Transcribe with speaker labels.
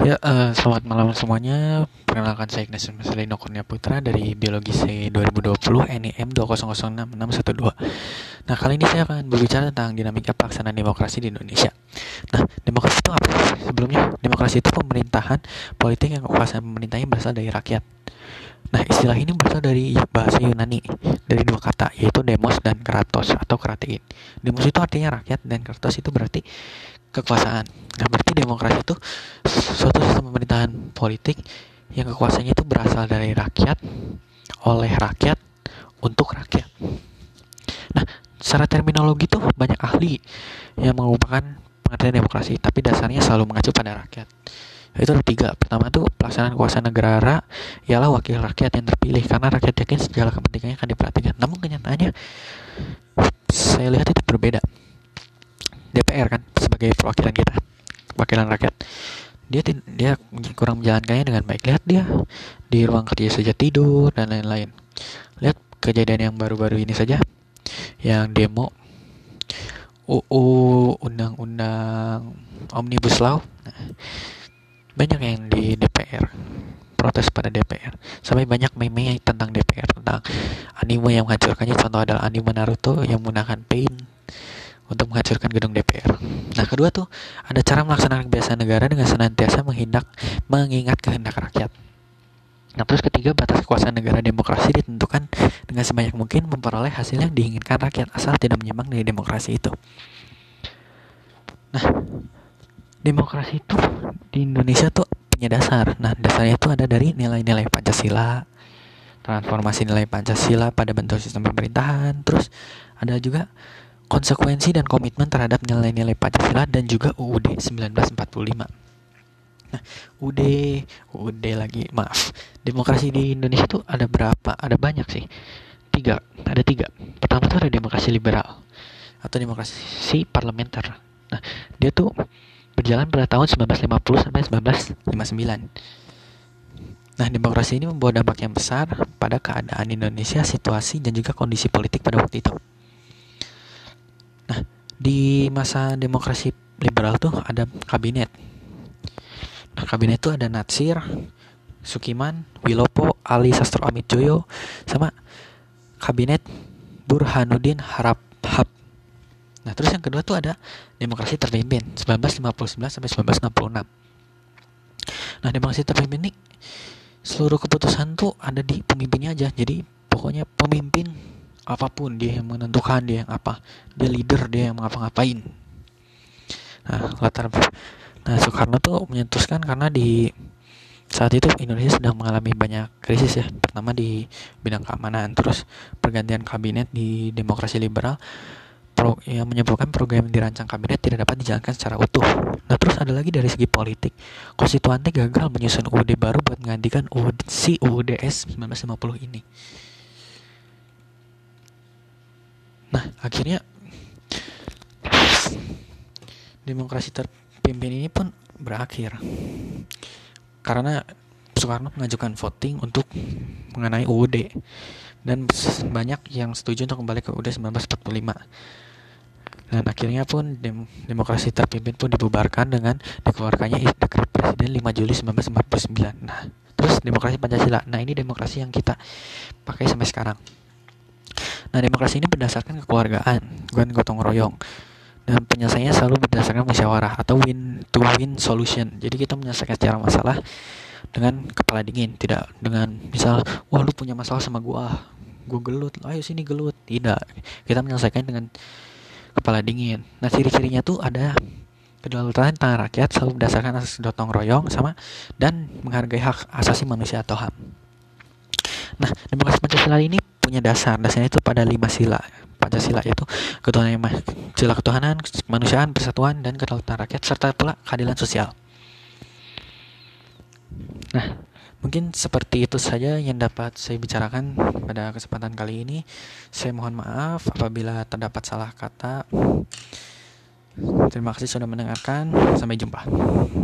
Speaker 1: Ya, uh, selamat malam semuanya. Perkenalkan saya Ignatius Marcelino Kurnia Putra dari Biologi C 2020 NIM 2006612. Nah, kali ini saya akan berbicara tentang dinamika pelaksanaan demokrasi di Indonesia. Nah, demokrasi itu apa? Sebelumnya, demokrasi itu pemerintahan politik yang kekuasaan pemerintahnya berasal dari rakyat. Nah, istilah ini berasal dari bahasa Yunani, dari dua kata, yaitu demos dan kratos atau kratein. Demos itu artinya rakyat dan kratos itu berarti kekuasaan. Nah, berarti demokrasi itu suatu sistem pemerintahan politik yang kekuasaannya itu berasal dari rakyat, oleh rakyat, untuk rakyat. Secara terminologi tuh banyak ahli yang mengubahkan pengertian demokrasi, tapi dasarnya selalu mengacu pada rakyat. Itu ada tiga. Pertama tuh pelaksanaan kekuasaan negara ialah wakil rakyat yang terpilih karena rakyat yakin segala kepentingannya akan diperhatikan. Namun kenyataannya saya lihat itu berbeda. DPR kan sebagai perwakilan kita wakilan rakyat dia dia kurang menjalankannya dengan baik lihat dia di ruang kerja saja tidur dan lain-lain lihat kejadian yang baru-baru ini saja yang demo UU undang-undang omnibus law banyak yang di DPR protes pada DPR sampai banyak meme tentang DPR tentang anime yang menghancurkannya contoh adalah anime Naruto yang menggunakan paint untuk menghancurkan gedung DPR. Nah, kedua tuh ada cara melaksanakan kebiasaan negara dengan senantiasa menghindak mengingat kehendak rakyat. Nah, terus ketiga, batas kekuasaan negara demokrasi ditentukan dengan sebanyak mungkin memperoleh hasil yang diinginkan rakyat asal tidak menyimpang dari demokrasi itu. Nah, demokrasi itu di Indonesia tuh punya dasar. Nah, dasarnya itu ada dari nilai-nilai Pancasila, transformasi nilai Pancasila pada bentuk sistem pemerintahan, terus ada juga konsekuensi dan komitmen terhadap nilai-nilai Pancasila dan juga UUD 1945. Nah, UUD, UUD lagi, maaf. Demokrasi di Indonesia itu ada berapa? Ada banyak sih. Tiga, ada tiga. Pertama tuh ada demokrasi liberal atau demokrasi parlementer. Nah, dia tuh berjalan pada tahun 1950 sampai 1959. Nah, demokrasi ini membawa dampak yang besar pada keadaan Indonesia, situasi, dan juga kondisi politik pada waktu itu. Nah, di masa demokrasi liberal tuh ada kabinet. Kabinet tuh ada Natsir, Sukiman, Wilopo, Ali Sastro Amit Joyo, sama kabinet Burhanuddin Harap Hab. Nah, terus yang kedua tuh ada demokrasi terpimpin 1959 sampai 1966. Nah, demokrasi terpimpin ini seluruh keputusan tuh ada di pemimpinnya aja. Jadi pokoknya pemimpin apa pun dia yang menentukan dia yang apa dia leader dia yang ngapa-ngapain nah latar nah Soekarno tuh menyentuhkan karena di saat itu Indonesia sedang mengalami banyak krisis ya pertama di bidang keamanan terus pergantian kabinet di demokrasi liberal pro, yang menyebabkan program yang dirancang kabinet tidak dapat dijalankan secara utuh. Nah terus ada lagi dari segi politik, konstituante gagal menyusun UUD baru buat menggantikan UUD, si UUDS 1950 ini. Nah, akhirnya demokrasi terpimpin ini pun berakhir. Karena Soekarno mengajukan voting untuk mengenai UUD dan banyak yang setuju untuk kembali ke UUD 1945. Dan akhirnya pun dem demokrasi terpimpin pun dibubarkan dengan dikeluarkannya dekret Presiden 5 Juli 1949. Nah, terus demokrasi Pancasila. Nah, ini demokrasi yang kita pakai sampai sekarang. Nah, demokrasi ini berdasarkan kekeluargaan, bukan gotong royong. Dan penyelesaiannya selalu berdasarkan musyawarah atau win to win solution. Jadi kita menyelesaikan secara masalah dengan kepala dingin, tidak dengan misal, wah lu punya masalah sama gua, gua gelut, ayo sini gelut. Tidak, kita menyelesaikan dengan kepala dingin. Nah, ciri-cirinya tuh ada kedaulatan tangan rakyat selalu berdasarkan asas gotong royong sama dan menghargai hak asasi manusia atau HAM. Nah, demokrasi Pancasila ini punya dasar dasarnya itu pada lima sila Pancasila yaitu ketuhanan sila ketuhanan kemanusiaan persatuan dan kedaulatan rakyat serta pula keadilan sosial. Nah mungkin seperti itu saja yang dapat saya bicarakan pada kesempatan kali ini. Saya mohon maaf apabila terdapat salah kata. Terima kasih sudah mendengarkan. Sampai jumpa